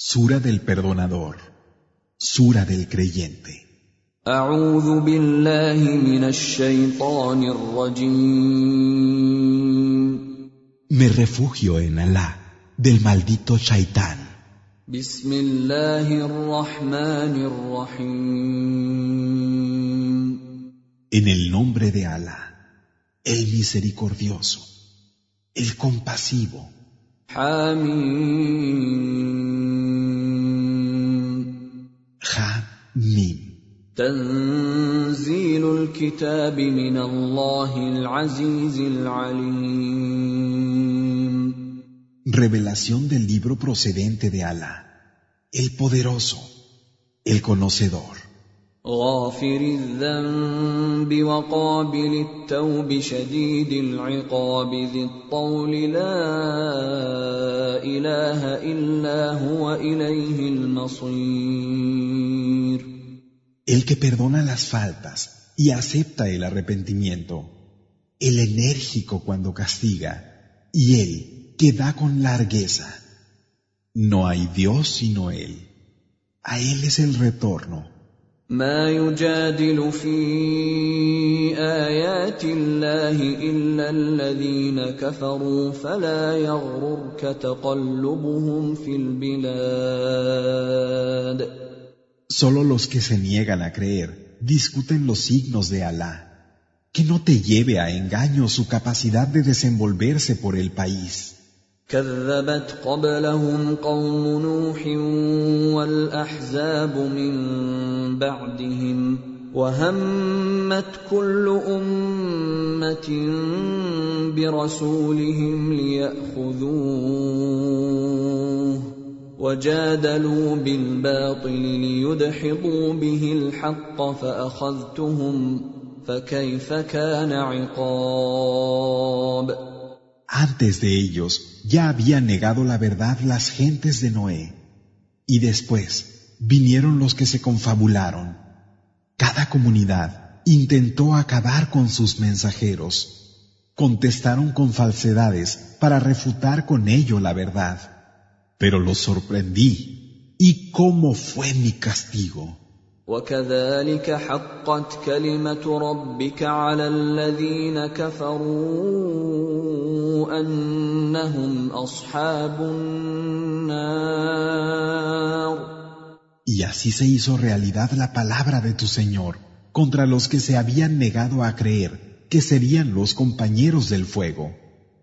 Sura del Perdonador. Sura del Creyente. أعوذ بالله من الشيطان الرجيم Me refugio en Alá, del maldito Shaitán. بسم الله الرحمن الرحيم En el nombre de Alá, el misericordioso, el compasivo. حميم Ha Mim. تنزيل الكتاب من الله العزيز العليم Revelación del libro procedente de Alá, el poderoso, el conocedor. غافر الذنب وقابل التوب شديد العقاب ذي الطول لا اله الا هو اليه المصير El que perdona las faltas y acepta el arrepentimiento, el enérgico cuando castiga, y el que da con largueza. No hay Dios sino Él. A Él es el retorno. ما يجادل في ايات الله الا الذين كفروا فلا يغررك تقلبهم في البلاد Solo los que se niegan a creer discuten los signos de Alá. Que no te lleve a engaño su capacidad de desenvolverse por el país. كذبت قبلهم قوم نوح والأحزاب من بعدهم وهمت كل أمة برسولهم ليأخذوه وجادلوا بالباطل ليدحضوا به الحق فأخذتهم فكيف كان عقاب؟ Antes de ellos ya habían negado la verdad las gentes de Noé. Y después vinieron los que se confabularon. Cada comunidad intentó acabar con sus mensajeros. Contestaron con falsedades para refutar con ello la verdad. Pero los sorprendí. ¿Y cómo fue mi castigo? وكذلك حقت كلمه ربك على الذين كفروا انهم اصحاب النار Y así se hizo realidad la palabra de tu Señor contra los que se habían negado a creer que serían los compañeros del fuego.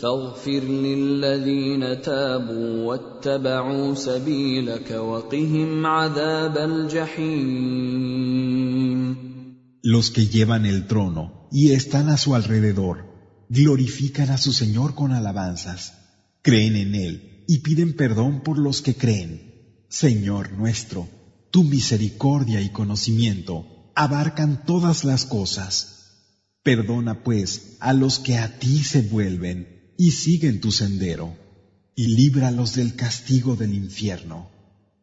فاغفر للذين تابوا واتبعوا سبيلك وقهم عذاب الجحيم Los que llevan el trono y están a su alrededor glorifican a su Señor con alabanzas, creen en Él y piden perdón por los que creen. Señor nuestro, tu misericordia y conocimiento abarcan todas las cosas. Perdona pues a los que a ti se vuelven y siguen tu sendero, y líbralos del castigo del infierno.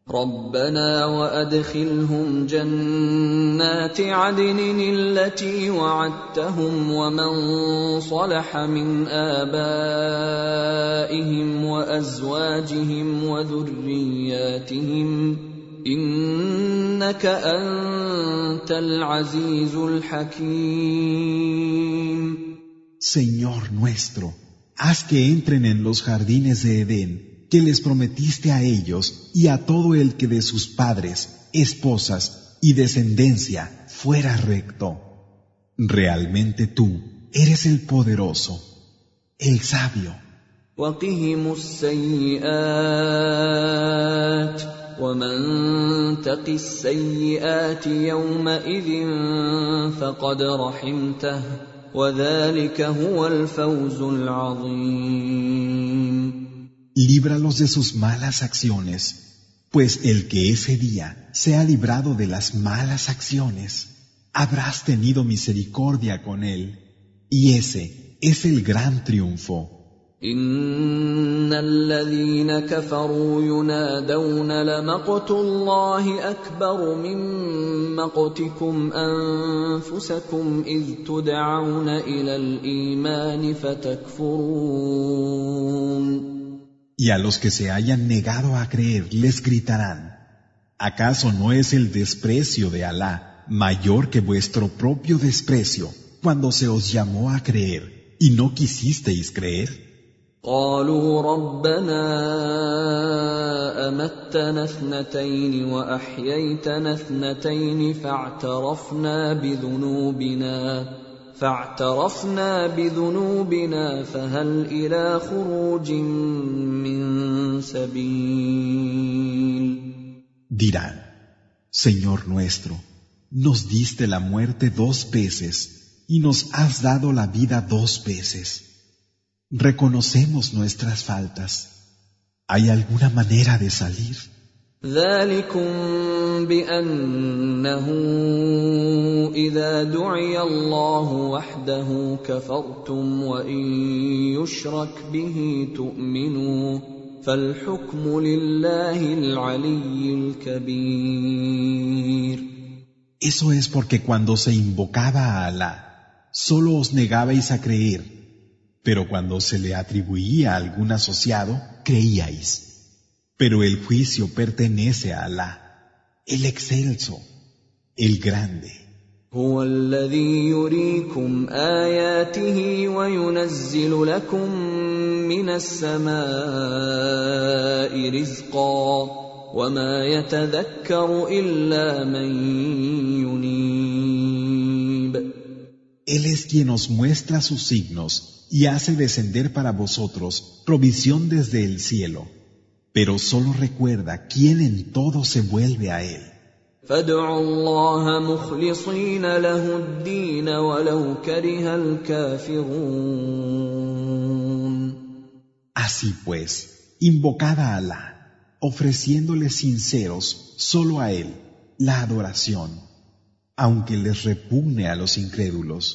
ربنا وادخلهم جنات عدن التي وعدتهم ومن صلح من ابائهم وازواجهم وذرياتهم انك انت العزيز الحكيم Señor nuestro, haz que entren en los jardines de Edén que les prometiste a ellos y a todo el que de sus padres, esposas y descendencia fuera recto. Realmente tú eres el poderoso, el sabio. Líbralos de sus malas acciones, pues el que ese día sea librado de las malas acciones, habrás tenido misericordia con él, y ese es el gran triunfo. ان الذين كفروا ينادون لمقت الله اكبر من مقتكم انفسكم اذ تدعون الى الايمان فتكفرون Y a los que se hayan negado a creer les gritarán, ¿acaso no es el desprecio de Alá mayor que vuestro propio desprecio cuando se os llamó a creer y no quisisteis creer? قالوا ربنا أمتنا اثنتين وأحييتنا اثنتين فاعترفنا بذنوبنا فاعترفنا بذنوبنا فهل إلى خروج من سبيل Dirán, Señor nuestro, nos diste la muerte dos veces y nos has dado la vida dos veces. Reconocemos nuestras faltas. ¿Hay alguna manera de salir? ذلكم بانه اذا دعي الله وحده كفرتم وان يشرك به تؤمنوا فالحكم لله العلي الكبير Eso es porque cuando se invocaba a Alá, solo os negabais a creer pero cuando se le atribuía algún asociado, creíais. Pero el juicio pertenece a Alá, el excelso, el grande. هو الذي يريكم اياته وينزل لكم من السماء رزقا وما يتذكر الا من ينيب él es quien os muestra sus signos y hace descender para vosotros provisión desde el cielo, pero solo recuerda quién en todo se vuelve a Él. Así pues, invocad a Alá, ofreciéndole sinceros solo a Él la adoración, aunque les repugne a los incrédulos.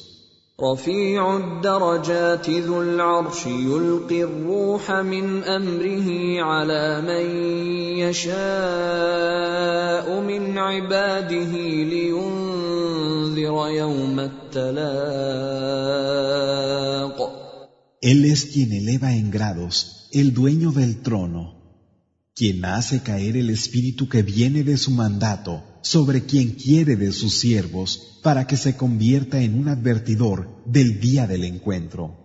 رفيع الدرجات ذو العرش يلقي الروح من امره على من يشاء من عباده لينذر يوم التلاق Él es quien eleva en grados, el dueño del trono, quien hace caer el espíritu que viene de su mandato sobre quien quiere de sus siervos para que se convierta en un advertidor del día del encuentro.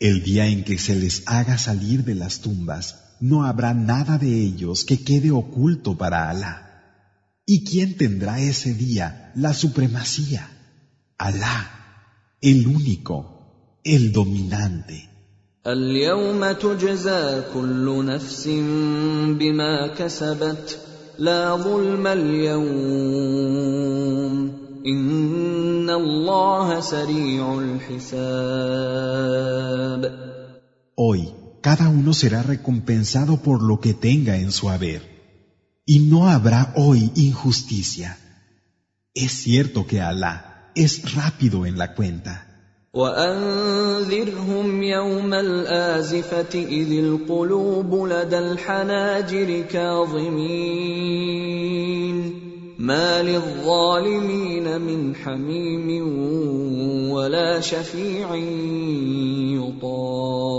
El día en que se les haga salir de las tumbas, no habrá nada de ellos que quede oculto para Alá. ¿Y quién tendrá ese día la supremacía? Alá, el único, el dominante. Hoy cada uno será recompensado por lo que tenga en su haber. Y no habrá hoy injusticia. Es cierto que Alá es rápido en la cuenta. ما للظالمين من حميم ولا شفيع يطاع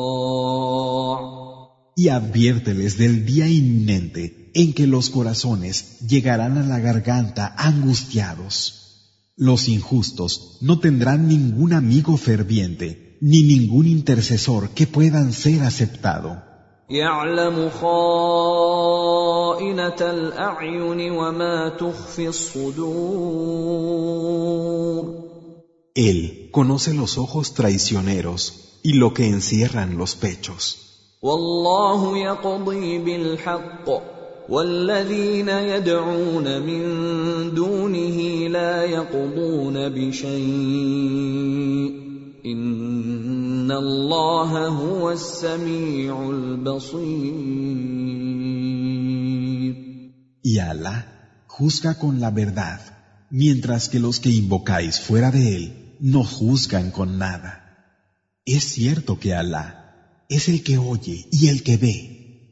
Y adviérteles del día inminente en que los corazones llegarán a la garganta angustiados. Los injustos no tendrán ningún amigo ferviente, ni ningún intercesor que puedan ser aceptado. Él conoce los ojos traicioneros y lo que encierran los pechos. والله يقضي بالحق والذين يدعون من دونه لا يقضون بشيء ان الله هو السميع البصير Y Alá juzga con la verdad, mientras que los que invocáis fuera de él no juzgan con nada. Es cierto que Alá es el que oye y el que ve.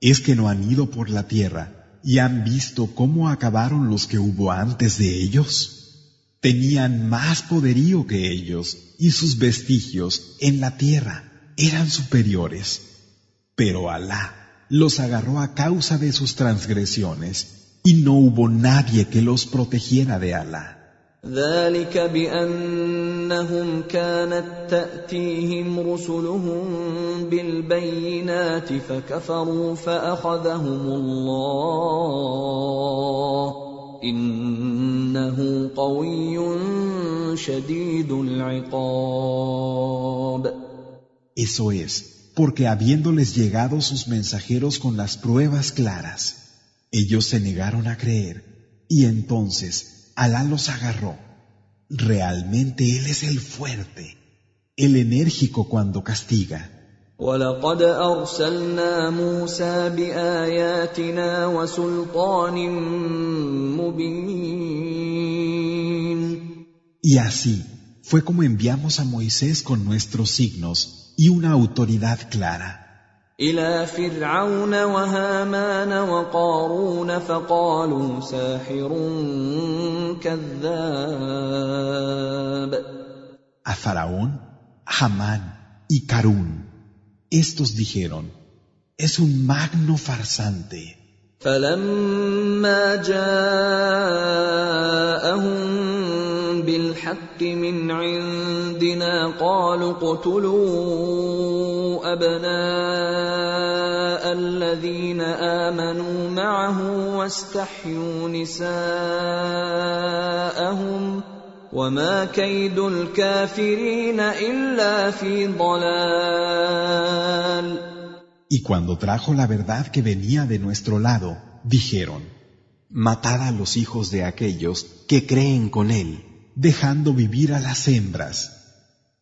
Es que no han ido por la tierra y han visto cómo acabaron los que hubo antes de ellos. Tenían más poderío que ellos y sus vestigios en la tierra eran superiores. Pero Alá los agarró a causa de sus transgresiones y no hubo nadie que los protegiera de Alá. ذلك بانهم كانت تاتيهم رسلهم بالبينات فكفروا فاخذهم الله انه قوي شديد العقاب Eso es, porque habiéndoles llegado sus mensajeros con las pruebas claras, ellos se negaron a creer, y entonces Alá los agarró. Realmente Él es el fuerte, el enérgico cuando castiga. ولقد ارسلنا موسى باياتنا وسلطان مبين Y así fue como enviamos a Moisés con nuestros signos y una autoridad clara. إلى فرعون وهامان وقارون فقالوا ساحر كذاب A Faraón, Hamán y Carún. Estos dijeron, es un magno farsante. فلما جاءهم بالحق من عندنا قالوا اقتلوا ابناء الذين امنوا معه واستحيوا نساءهم وما كيد الكافرين الا في ضلال Y cuando trajo la verdad que venía de nuestro lado, dijeron, Matad a los hijos de aquellos que creen con él, dejando vivir a las hembras.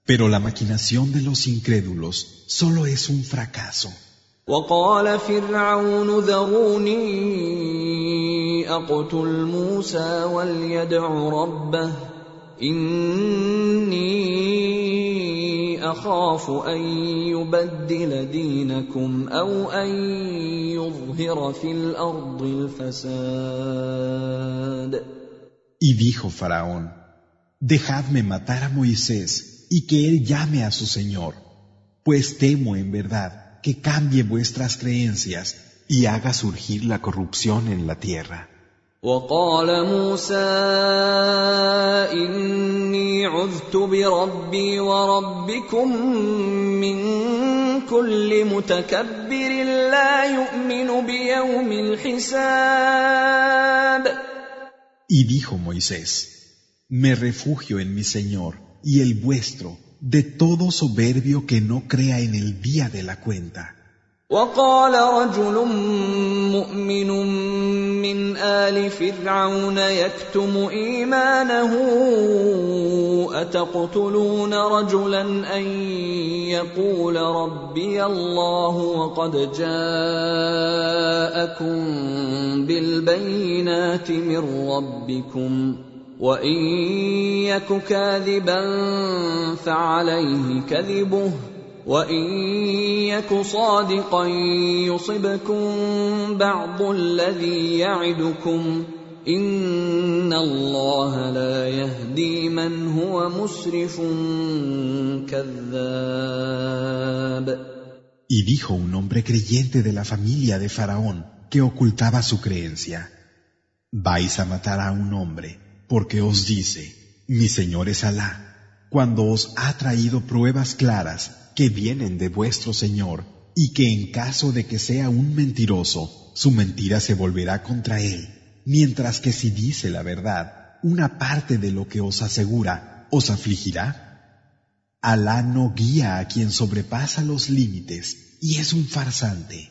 Pero la maquinación de los incrédulos solo es un fracaso. وقال فرعون ذروني اقتل موسى وليدع ربه اني اخاف ان يبدل دينكم او ان يظهر في الارض الفساد Y dijo Faraón, dejadme matar a Moisés y que él llame a su Señor, pues temo en verdad que cambie vuestras creencias y haga surgir la corrupción en la tierra. وقال موسى اني عذت بربي وربكم من كل متكبر لا يؤمن بيوم الحساب Y dijo Moisés, me refugio en mi Señor y el vuestro de todo soberbio que no crea en el día de la cuenta. وقال رجل مؤمن من ال فرعون يكتم ايمانه اتقتلون رجلا ان يقول ربي الله وقد جاءكم بالبينات من ربكم وان يك كاذبا فعليه كذبه وان يك صادقا يصبكم بعض الذي يعدكم ان الله لا يهدي من هو مسرف كذاب Y dijo un hombre creyente de la familia de Faraón que ocultaba su creencia, vais a matar a un hombre porque os dice, mi Señor es Alá, cuando os ha traído pruebas claras que vienen de vuestro Señor y que en caso de que sea un mentiroso, su mentira se volverá contra él, mientras que si dice la verdad, una parte de lo que os asegura os afligirá. Alá no guía a quien sobrepasa los límites y es un farsante.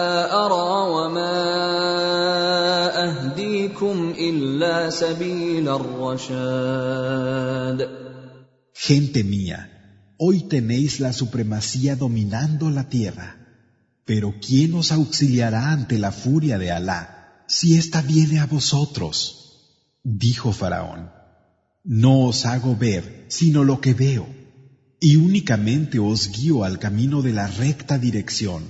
اهديكم الا سبيل الرشاد Gente mía, hoy tenéis la supremacía dominando la tierra, pero ¿quién os auxiliará ante la furia de Alá si ésta viene a vosotros? Dijo Faraón, no os hago ver sino lo que veo, y únicamente os guío al camino de la recta dirección.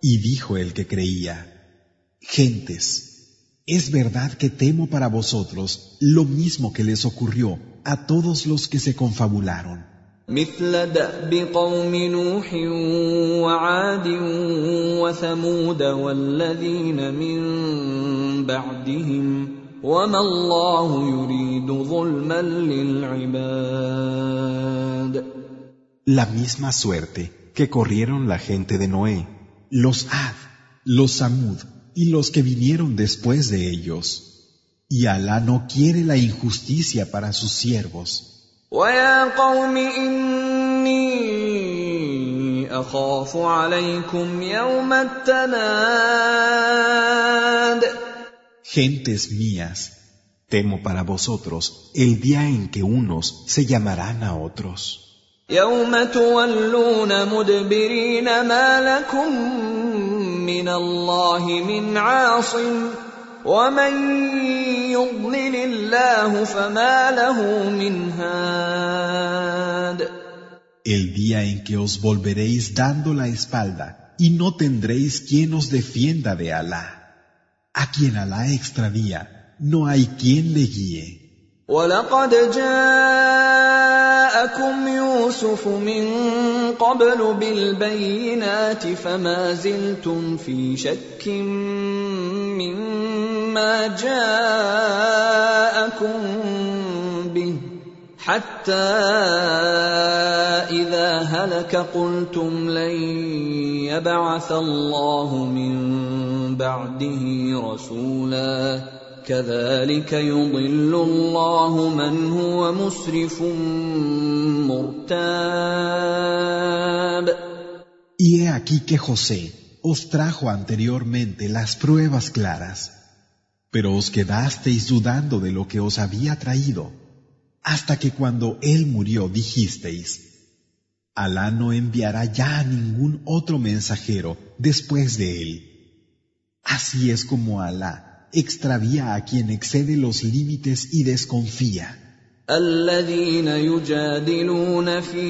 Y dijo el que creía, Gentes, es verdad que temo para vosotros lo mismo que les ocurrió a todos los que se confabularon. La misma suerte que corrieron la gente de Noé, los Ad, los Samud y los que vinieron después de ellos. Y Alá no quiere la injusticia para sus siervos. أخاف عليكم يوم التناد. Gentes mías temo para vosotros el día en que unos se llamarán a otros. يوم تولون مدبرين ما لكم من الله من عاصم. ومن يضلل الله فما له من هاد. El día en que os volveréis dando la espalda y no tendréis quien os defienda de Alá. A quien Alá extravía, no hay quien le guíe. ولقد جاءكم يوسف من قبل بالبينات فما زلتم في شك مما جاءكم به حتى اذا هلك قلتم لن يبعث الله من بعده رسولا كذلك يضل الله من هو مسرف مرتاب Y he aquí que José os trajo anteriormente las pruebas claras, pero os quedasteis dudando de lo que os había traído, hasta que cuando él murió dijisteis, Alá no enviará ya a ningún otro mensajero después de él. Así es como Alá extravía a quien excede los límites y desconfía. الذين يجادلون في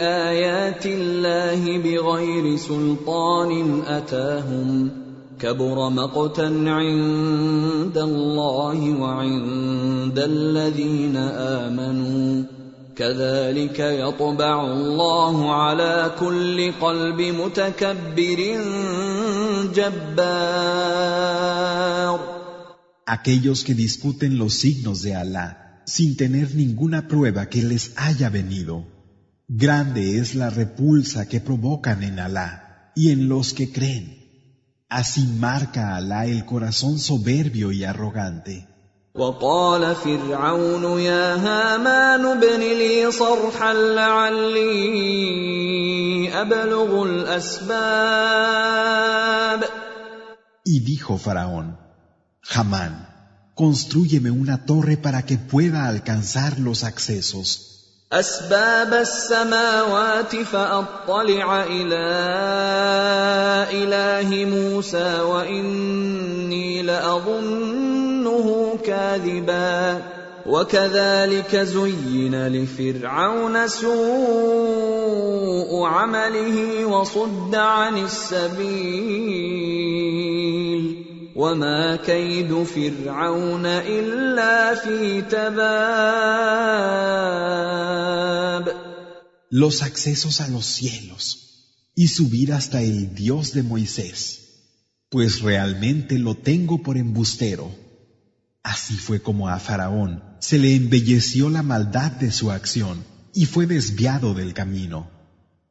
آيات الله بغير سلطان أتاهم كبر مقتا عند الله وعند الذين آمنوا كذلك يطبع الله على كل قلب متكبر جبار Aquellos que discuten los signos de Alá sin tener ninguna prueba que les haya venido. Grande es la repulsa que provocan en Alá y en los que creen. Así marca Alá el corazón soberbio y arrogante. وقال فرعون يا هامان ابن لي صرحا لعلي ابلغ الاسباب Y dijo Faraón, Hamán, Construyeme una torre para que pueda alcanzar los accesos. أسباب السماوات فأطلع إلى إله موسى وإني لأظنه كاذبا. وكذلك زين لفرعون سوء عمله وصد عن السبيل. وما كيد فرعون الا في تباب Los accesos a los cielos y subir hasta el Dios de Moisés, pues realmente lo tengo por embustero. Así fue como a Faraón se le embelleció la maldad de su acción y fue desviado del camino.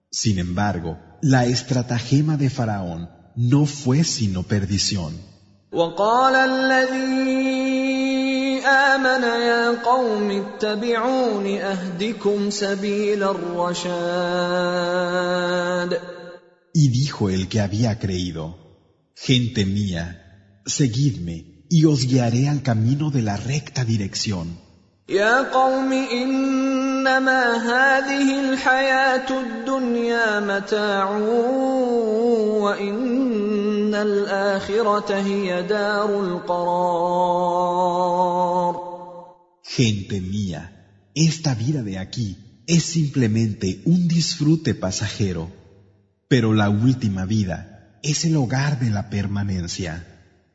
Sin embargo, la estratagema de Faraón no fue sino perdición. وقال الذي آمن يا قوم اتبعون أهدكم سبيل الرشاد Y dijo el que había creído, Gente mía, seguidme y os guiaré al camino de la recta dirección. يا قوم انما هذه الحياه الدنيا متاع وان الاخره هي دار القرار Gente mía, esta vida de aquí es simplemente un disfrute pasajero, pero la última vida es el hogar de la permanencia.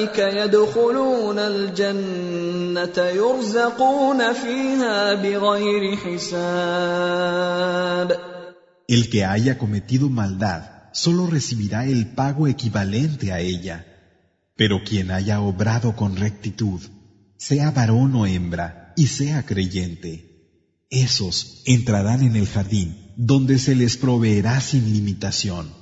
فاولئك يدخلون الجنه يرزقون فيها بغير حساب El que haya cometido maldad solo recibirá el pago equivalente a ella, pero quien haya obrado con rectitud, sea varón o hembra, y sea creyente, esos entrarán en el jardín donde se les proveerá sin limitación.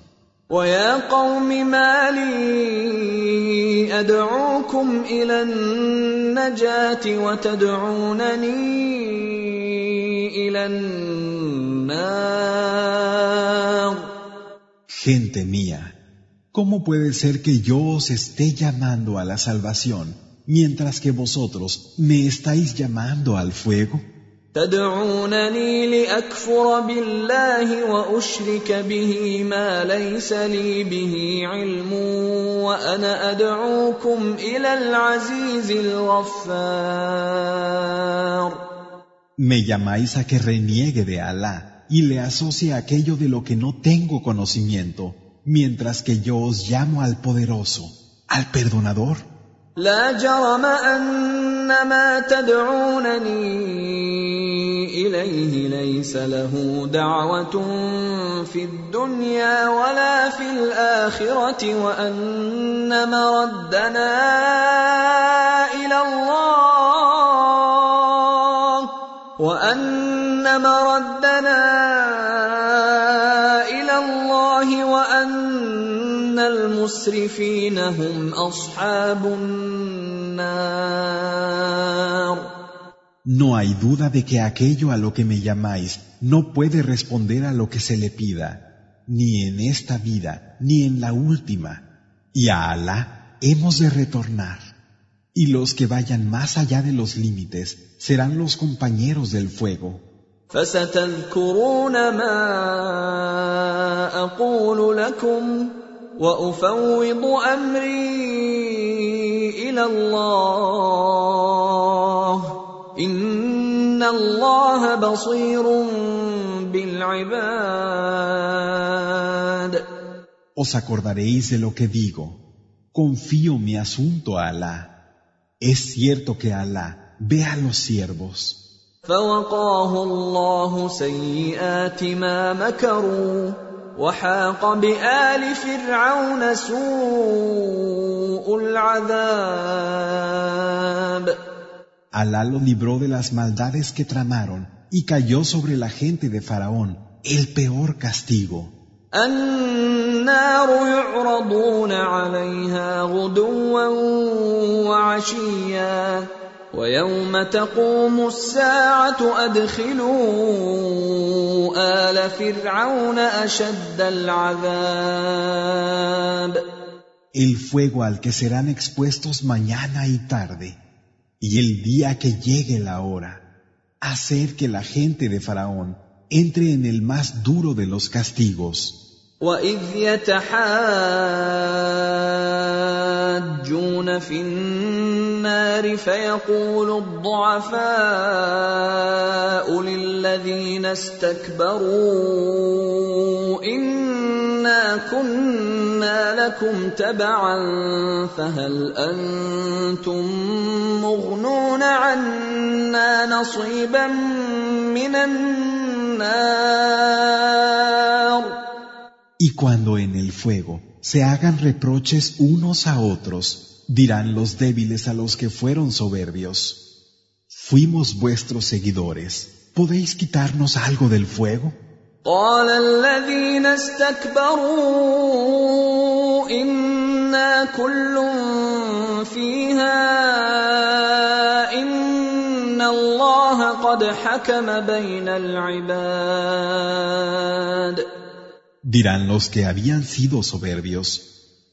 ويا قوم ما لي ادعوكم الى النجاه وتدعونني الى النار Gente mía, ¿cómo puede ser que yo os esté llamando a la salvación mientras que vosotros me estáis llamando al fuego? تدعونني لاكفر بالله واشرك به ما ليس لي به علم وانا ادعوكم الى العزيز الغفار Me llamáis a que reniegue de Alá y le asocie aquello de lo que no tengo conocimiento, mientras que yo os llamo al poderoso, al perdonador. لا جرم ان ما تدعونني إليه ليس له دعوة في الدنيا ولا في الآخرة وأن مردنا إلى الله وأن مردنا إلى الله وأن المسرفين هم أصحاب النار No hay duda de que aquello a lo que me llamáis no puede responder a lo que se le pida, ni en esta vida, ni en la última. Y a Alá hemos de retornar. Y los que vayan más allá de los límites serán los compañeros del fuego. الله بصير بالعباد Os acordaréis de lo que digo. Confío mi asunto a Alá. Es cierto que Alá ve a los siervos. فوقاه الله سيئات ما مكروا وحاق بآل فرعون سوء العذاب Alá lo libró de las maldades que tramaron y cayó sobre la gente de Faraón el peor castigo. النار يعرضون عليها غدوا وعشيا ويوم تقوم الساعه ادخلوا ال فرعون اشد العذاب El fuego al que serán expuestos mañana y tarde, y el día que llegue la hora, hacer que la gente de Faraón entre en el más duro de los castigos. واذ يتحاجون في النار فيقول الضعفاء للذين استكبروا انا كنا لكم تبعا فهل انتم مغنون عنا نصيبا من النار Y cuando en el fuego se hagan reproches unos a otros, dirán los débiles a los que fueron soberbios, fuimos vuestros seguidores, ¿podéis quitarnos algo del fuego? Dirán los que habían sido soberbios,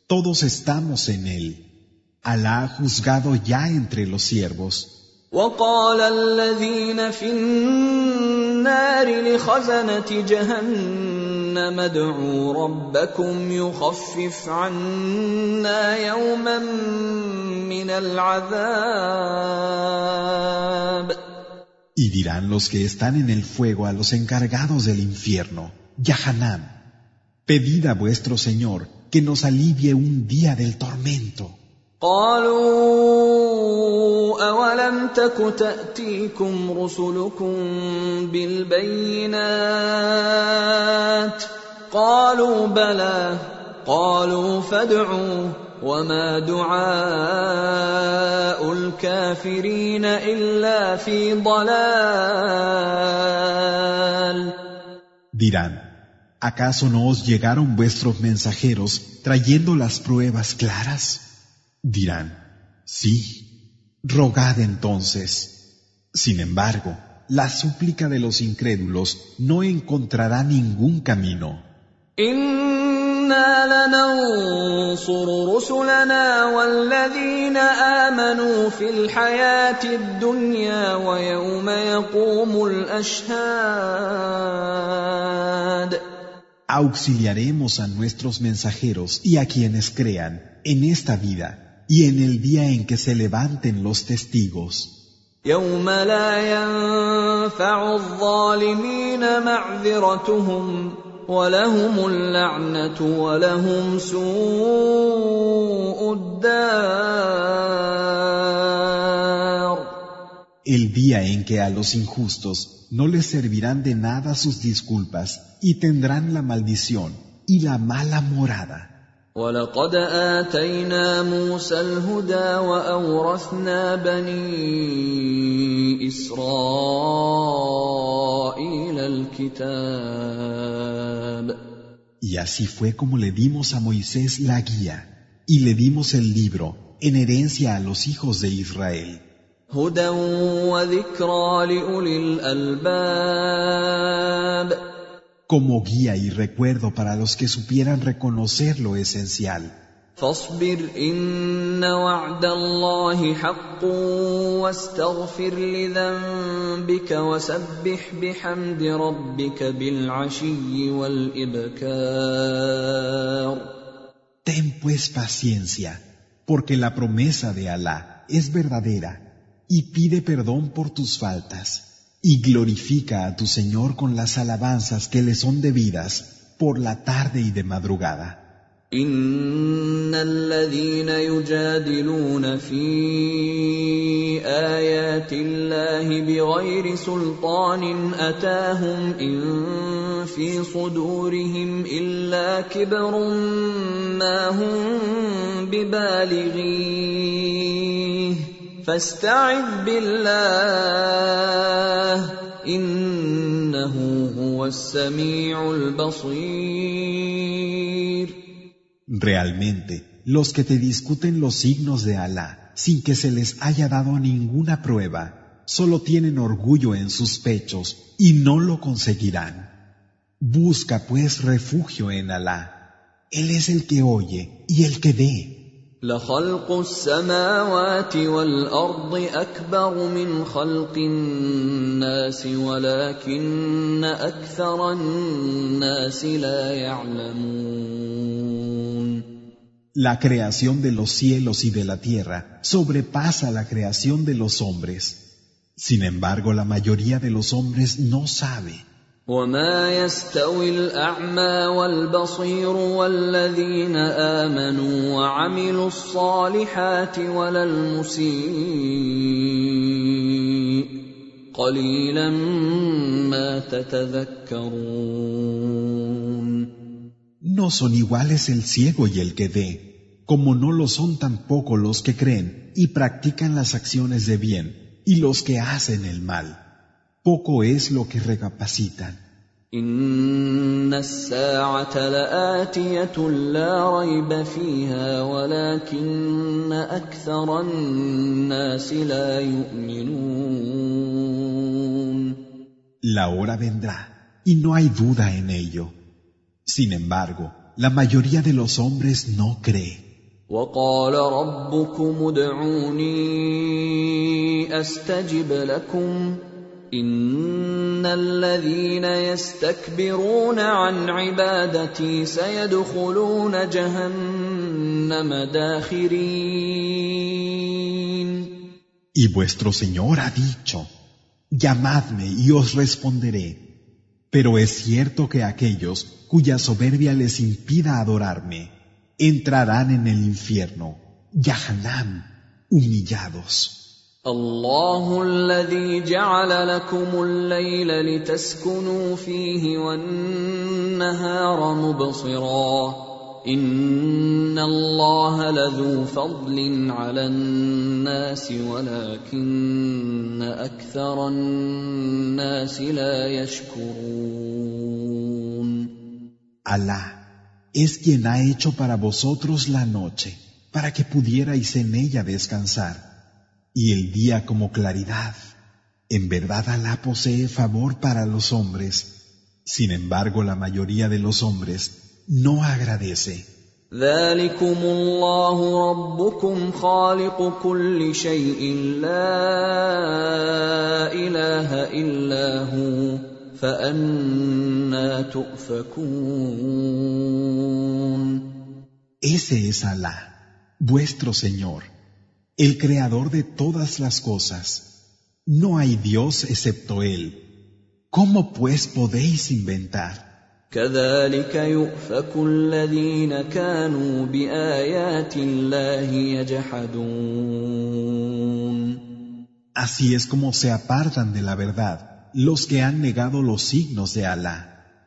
todos estamos en él. Alá ha juzgado ya entre los siervos. وقال الذين في النار لخزنة جهنم ادعوا ربكم يخفف عنا يوما من العذاب Y dirán los que están en el fuego a los encargados del infierno, Yahanam, Pedid a vuestro Señor que nos alivie un día del tormento. قالوا أولم تك تأتيكم رسلكم بالبينات قالوا بلى قالوا فادعوا وما دعاء الكافرين إلا في ضلال Dirán ¿Acaso no os llegaron vuestros mensajeros trayendo las pruebas claras? Dirán, sí, rogad entonces. Sin embargo, la súplica de los incrédulos no encontrará ningún camino. Auxiliaremos a nuestros mensajeros y a quienes crean en esta vida y en el día en que se levanten los testigos. El día en que a los injustos no les servirán de nada sus disculpas y tendrán la maldición y la mala morada. ولقد آتينا موسى الهدى وأورثنا بني إسرائيل الكتاب Y así fue como le dimos a Moisés la guía y le dimos el libro en herencia a los hijos de Israel. هدى وذكرى لأولي الألباب como guía y recuerdo para los que supieran reconocer lo esencial. فاصبر إن وعد الله حق واستغفر لذنبك وسبح بحمد ربك بالعشي والإبكار Ten pues paciencia, porque la promesa de Alá es verdadera, y pide perdón por tus faltas y glorifica a tu Señor con las alabanzas que le son debidas por la tarde y de madrugada. ان الذين يجادلون في ايات الله بغير سلطان اتاهم ان في صدورهم الا كبر ما هم ببالغيه فاستعذ بالله انه هو السميع البصير Realmente, los que te discuten los signos de Alá sin que se les haya dado ninguna prueba, solo tienen orgullo en sus pechos y no lo conseguirán. Busca pues refugio en Alá. Él es el que oye y el que ve. لخلق السماوات والارض اكبر من خلق الناس ولكن اكثر الناس لا يعلمون La creación de los cielos y de la tierra sobrepasa la creación de los hombres. Sin embargo, la mayoría de los hombres no sabe. وما يستوي الاعمى والبصير والذين امنوا وعملوا الصالحات ولا المسيء قليلا ما تتذكرون No son iguales el ciego y el que ve, como no lo son tampoco los que creen y practican las acciones de bien y los que hacen el mal. Poco es lo que recapacitan. ان الساعه لاتيه لا ريب فيها ولكن اكثر الناس لا يؤمنون La hora vendrá y no hay duda en ello. Sin embargo, la mayoría de los hombres no cree. وقال ربكم ادعوني استجب لكم ان الذين يستكبرون عن عبادتي سيدخلون جهنم داخرين Y vuestro Señor ha dicho, llamadme y os responderé. Pero es cierto que aquellos cuya soberbia les impida adorarme, entrarán en el infierno, Yahanam, humillados. الله الذي جعل لكم الليل لتسكنوا فيه والنهار مبصرا. إن الله لذو فضل على الناس ولكن أكثر الناس لا يشكرون. Alá es quien ha hecho para vosotros la noche, para que pudierais en ella descansar, y el día como claridad. En verdad Alá posee favor para los hombres. Sin embargo, la mayoría de los hombres no agradece. Ese es Alá, vuestro Señor el creador de todas las cosas. No hay Dios excepto Él. ¿Cómo pues podéis inventar? Así es como se apartan de la verdad los que han negado los signos de Alá.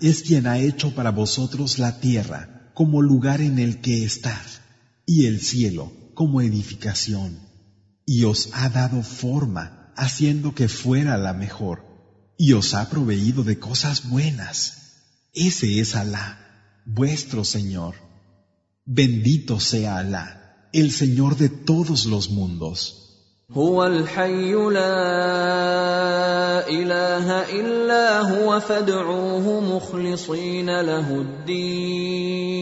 es quien ha hecho para vosotros la tierra como lugar en el que estar y el cielo como edificación y os ha dado forma haciendo que fuera la mejor y os ha proveído de cosas buenas. Ese es Alá, vuestro Señor. Bendito sea Alá, el Señor de todos los mundos. هو الحي لا اله الا هو فادعوه مخلصين له الدين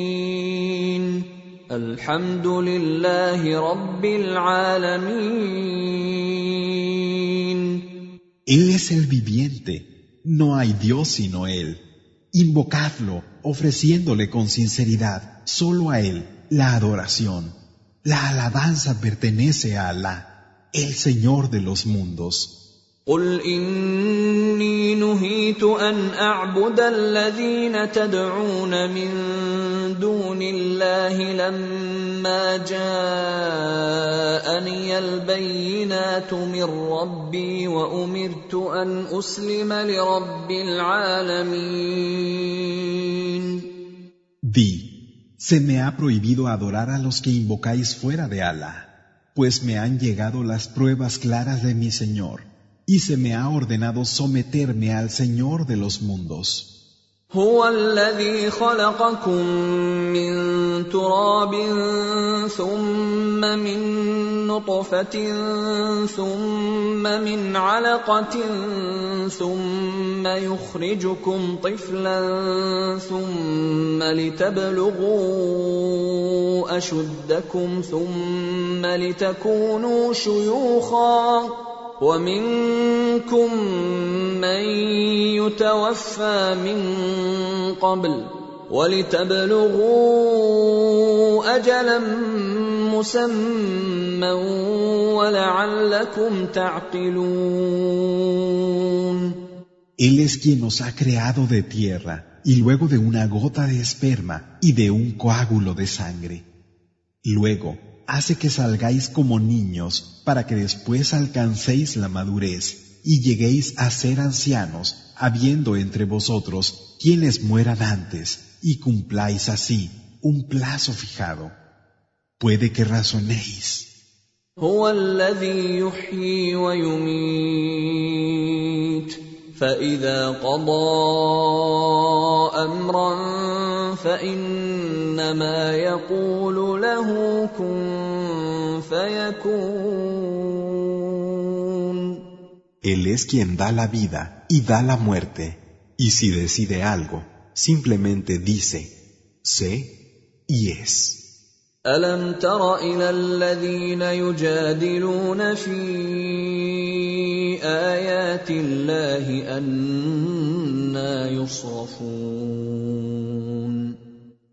الحمد لله رب العالمين Él es el viviente, no hay Dios sino Él. Invocadlo, ofreciéndole con sinceridad solo a Él la adoración. La alabanza pertenece a Alá, el Señor de los mundos. قل اني نهيت ان اعبد الذين تدعون من دون الله لما جاءني البينات من ربي وامرت ان اسلم لرب العالمين Di, se me ha prohibido adorar a los que invocáis fuera de Allah, pues me han llegado las pruebas claras de mi Señor. y se me ha ordenado someterme al Señor de los mundos. هو الذي خلقكم من تراب ثم من نطفة ثم من علقة ثم يخرجكم طفلا ثم لتبلغوا أشدكم ثم لتكونوا شيوخا ومنكم من يتوفى من قبل ولتبلغوا اجلا مسمى ولعلكم تعقلون Él es quien nos ha creado de tierra y luego de una gota de esperma y de un coágulo de sangre. Luego, hace que salgáis como niños para que después alcancéis la madurez y lleguéis a ser ancianos, habiendo entre vosotros quienes mueran antes, y cumpláis así un plazo fijado. Puede que razonéis. Él es quien da la vida y da la muerte, y si decide algo, simplemente dice, sé y es. ألم تر إلى الذين يجادلون في آيات الله أنا يصرفون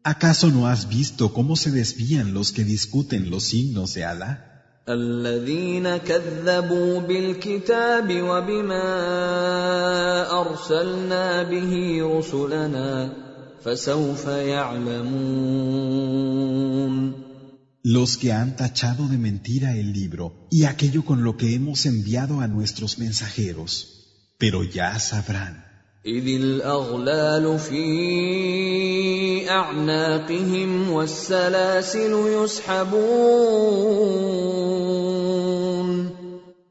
¿Acaso no has visto cómo se desvían los que discuten los signos de Allah? الذين كذبوا بالكتاب وبما ارسلنا به رسلنا فسوف يعلمون Los que han tachado de mentira el libro y aquello con lo que hemos enviado a nuestros mensajeros, pero ya sabrán. إذ الأغلال في أعناقهم والسلاسل يسحبون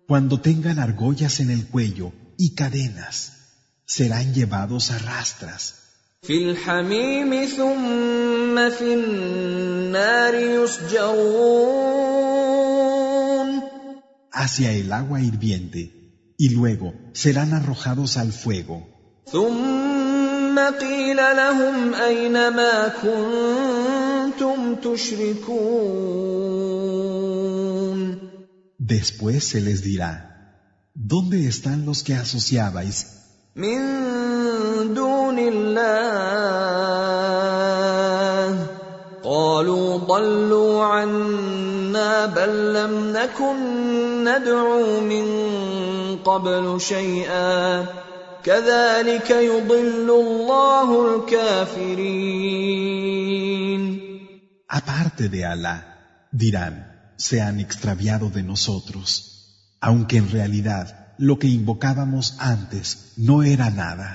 Cuando tengan argollas en el cuello y cadenas, serán llevados a rastras. في الحميم ثم في النار يسجرون Hacia el agua hirviente, y luego serán arrojados al fuego. ثم قيل لهم أين ما كنتم تشركون؟ Después se les dirá, ¿dónde están los que asociabais? من دون الله. قالوا ضلوا عنا بل لم نكن ندعو من قبل شيئا. كذلك يضل الله الكافرين Aparte de Alá, dirán, se han extraviado de nosotros, aunque en realidad lo que invocábamos antes no era nada.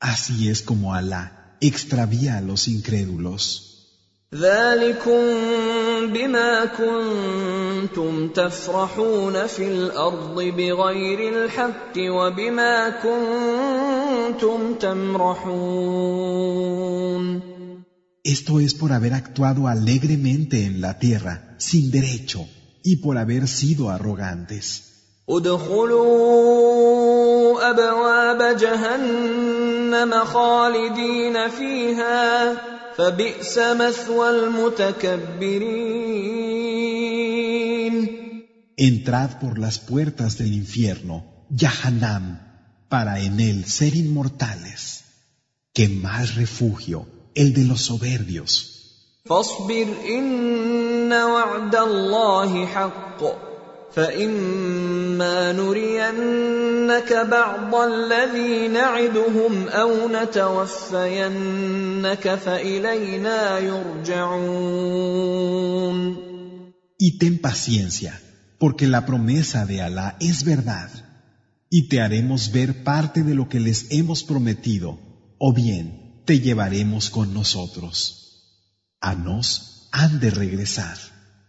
Así es como Alá extravía a los incrédulos. ذلكم بما كنتم تفرحون في الأرض بغير الحق وبما كنتم تمرحون Esto es por haber actuado alegremente en la tierra, sin derecho, y por haber sido arrogantes. ادخلوا ابواب جهنم خالدين فيها فبئس مثوى المتكبرين Entrad por las puertas del infierno, Yahanam, para en él ser inmortales. ¡Qué más refugio el de los soberbios! فاصبر ان وعد الله حق فإما نرينك بعض الذي نعدهم أو نتوفينك فإلينا يرجعون Y ten paciencia, porque la promesa de Alá es verdad. Y te haremos ver parte de lo que les hemos prometido, o bien te llevaremos con nosotros. A nos han de regresar.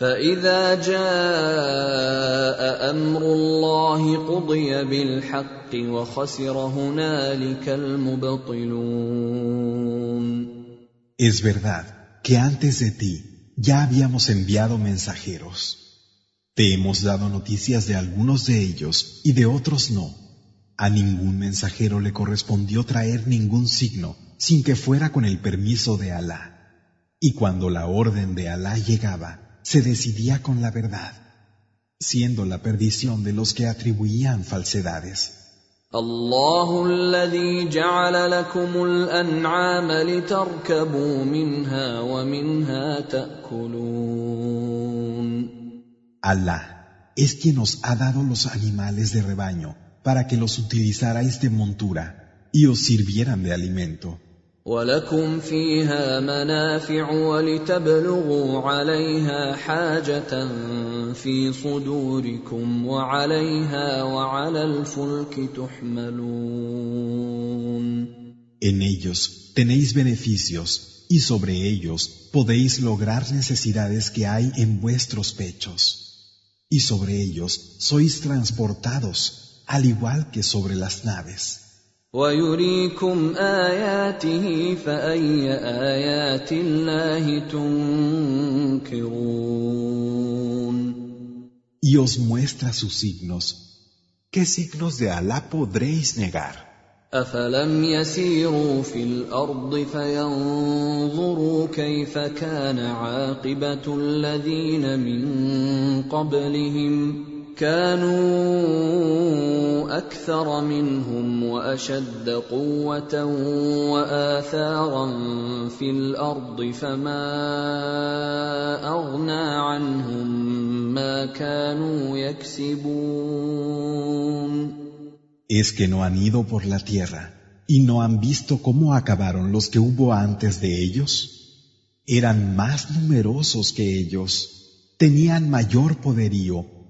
فاذا جاء امر الله قضي بالحق وخسر هنالك المبطلون Es verdad que antes de ti ya habíamos enviado mensajeros. Te hemos dado noticias de algunos de ellos y de otros no. A ningún mensajero le correspondió traer ningún signo sin que fuera con el permiso de Alá. Y cuando la orden de Alá llegaba, se decidía con la verdad, siendo la perdición de los que atribuían falsedades. الله الذي جعل لكم الانعام لتركبوا منها ومنها تاكلون Alá es quien os ha dado los animales de rebaño para que los utilizarais de montura y os sirvieran de alimento. ولكم فيها منافع ولتبلغوا عليها حاجة في صدوركم وعليها وعلى الفلك تحملون En ellos tenéis beneficios y sobre ellos podéis lograr necesidades que hay en vuestros pechos. Y sobre ellos sois transportados, al igual que sobre las naves. ويريكم آياته فأي آيات الله تنكرون Y os muestra sus signos. ¿Qué signos de Alá podréis negar? أفلم يسيروا في الأرض فينظروا كيف كان عاقبة الذين من قبلهم كانوا اكثر منهم واشد قوه واثارا في الارض فما اغنى عنهم ما كانوا يكسبون Es que no han ido por la tierra y no han visto cómo acabaron los que hubo antes de ellos. Eran más numerosos que ellos, tenían mayor poderío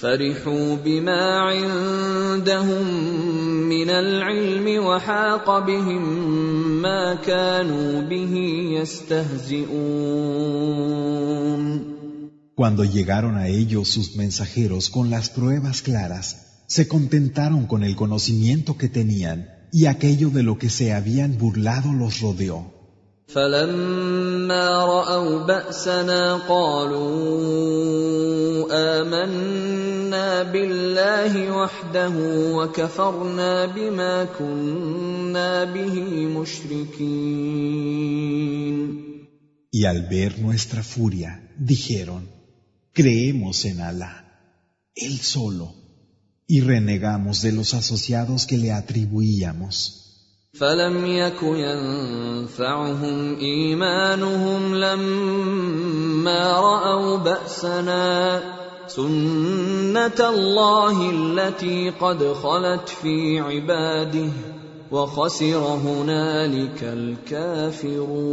فرحوا بما عندهم من العلم وحاق بهم ما كانوا به يستهزئون Cuando llegaron a ellos sus mensajeros con las pruebas claras, se contentaron con el conocimiento que tenían y aquello de lo que se habían burlado los rodeó. فلما راوا باسنا قالوا امنا بالله وحده وكفرنا بما كنا به مشركين Y al ver nuestra furia, dijeron, creemos en Alá, Él solo, y renegamos de los asociados que le atribuíamos. فلم يك ينفعهم ايمانهم لما راوا باسنا سنه الله التي قد خلت في عباده وخسر هنالك الكافرون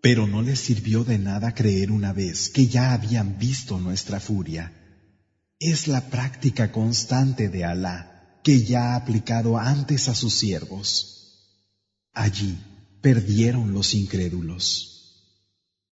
Pero no les sirvió de nada creer una vez que ya habían visto nuestra furia. Es la práctica constante de Alá que ya ha aplicado antes a sus siervos. Allí perdieron los incrédulos.